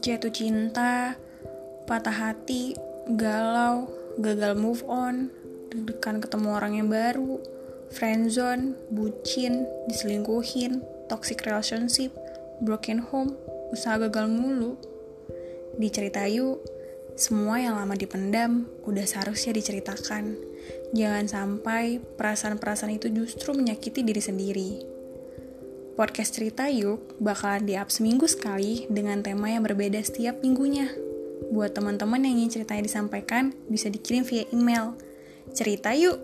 jatuh cinta, patah hati, galau, gagal move on, deg-degan ketemu orang yang baru, friendzone, bucin, diselingkuhin, toxic relationship, broken home, usaha gagal mulu. Dicerita yuk, semua yang lama dipendam udah seharusnya diceritakan. Jangan sampai perasaan-perasaan itu justru menyakiti diri sendiri. Podcast Cerita Yuk bakalan di-up seminggu sekali dengan tema yang berbeda setiap minggunya. Buat teman-teman yang ingin ceritanya disampaikan, bisa dikirim via email. Cerita yuk!